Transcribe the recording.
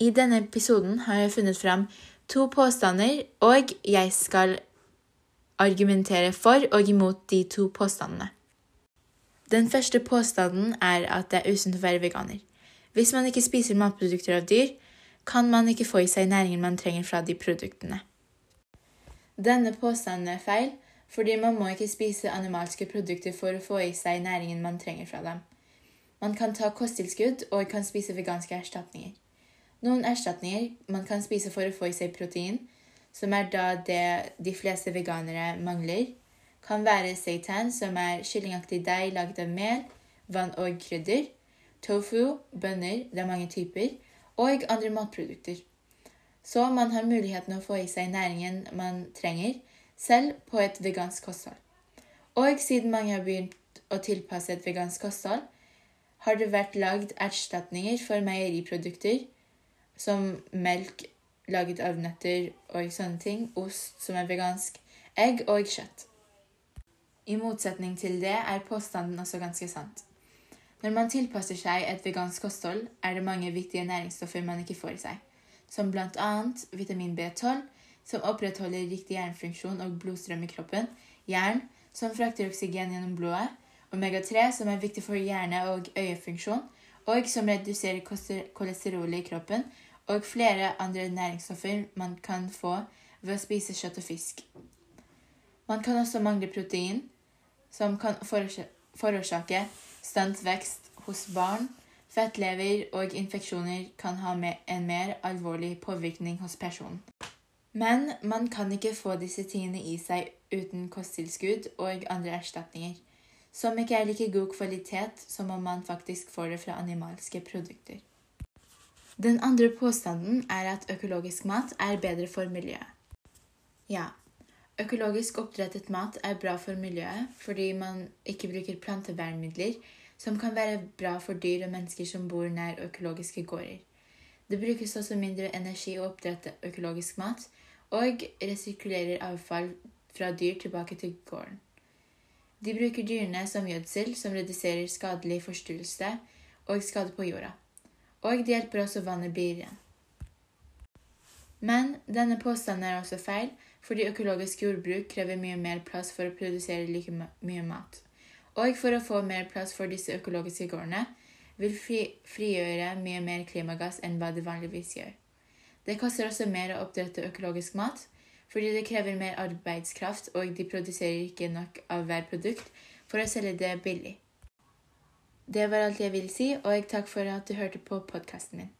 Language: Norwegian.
I denne episoden har jeg funnet fram to påstander, og jeg skal argumentere for og imot de to påstandene. Den første påstanden er at det er usunt å være veganer. Hvis man ikke spiser matprodukter av dyr, kan man ikke få i seg næringen man trenger fra de produktene. Denne påstanden er feil, fordi man må ikke spise animalske produkter for å få i seg næringen man trenger fra dem. Man kan ta kosttilskudd og kan spise veganske erstatninger. Noen erstatninger man kan spise for å få i seg protein, som er da det de fleste veganere mangler, kan være seitan, som er kyllingaktig deig lagd av mel, vann og krydder, tofu, bønner, det er mange typer, og andre matprodukter. Så man har muligheten å få i seg næringen man trenger, selv på et vegansk kosthold. Og siden mange har begynt å tilpasse et vegansk kosthold, har det vært lagd erstatninger for meieriprodukter, som melk laget av nøtter og sånne ting, ost som er vegansk, egg og kjøtt. I motsetning til det er påstanden også ganske sant. Når man tilpasser seg et vegansk kosthold, er det mange viktige næringsstoffer man ikke får i seg, som bl.a. vitamin B12, som opprettholder riktig hjernefunksjon og blodstrøm i kroppen, jern, som frakter oksygen gjennom blodet, omega-3, som er viktig for hjerne- og øyefunksjon, og som reduserer kolesterolet i kroppen, og flere andre næringsstoffer man kan få ved å spise kjøtt og fisk. Man kan også mangle protein, som kan forårsake stans vekst hos barn. Fettlever og infeksjoner kan ha en mer alvorlig påvirkning hos personen. Men man kan ikke få disse tingene i seg uten kosttilskudd og andre erstatninger, som ikke er like god kvalitet som om man faktisk får det fra animalske produkter. Den andre påstanden er at økologisk mat er bedre for miljøet. Ja, økologisk oppdrettet mat er bra for miljøet fordi man ikke bruker plantevernmidler som kan være bra for dyr og mennesker som bor nær økologiske gårder. Det brukes også mindre energi å oppdrette økologisk mat, og resirkulerer avfall fra dyr tilbake til gården. De bruker dyrene som gjødsel, som reduserer skadelig forstyrrelse og skade på jorda. Og de hjelper også vannet blir igjen. Men denne påstanden er også feil, fordi økologisk jordbruk krever mye mer plass for å produsere like mye mat. Og for å få mer plass for disse økologiske gårdene vil fri, frigjøre mye mer klimagass enn hva det vanligvis gjør. Det koster også mer å oppdrette økologisk mat, fordi det krever mer arbeidskraft, og de produserer ikke nok av hver produkt for å selge det billig. Det var alt jeg ville si, og takk for at du hørte på podkasten min.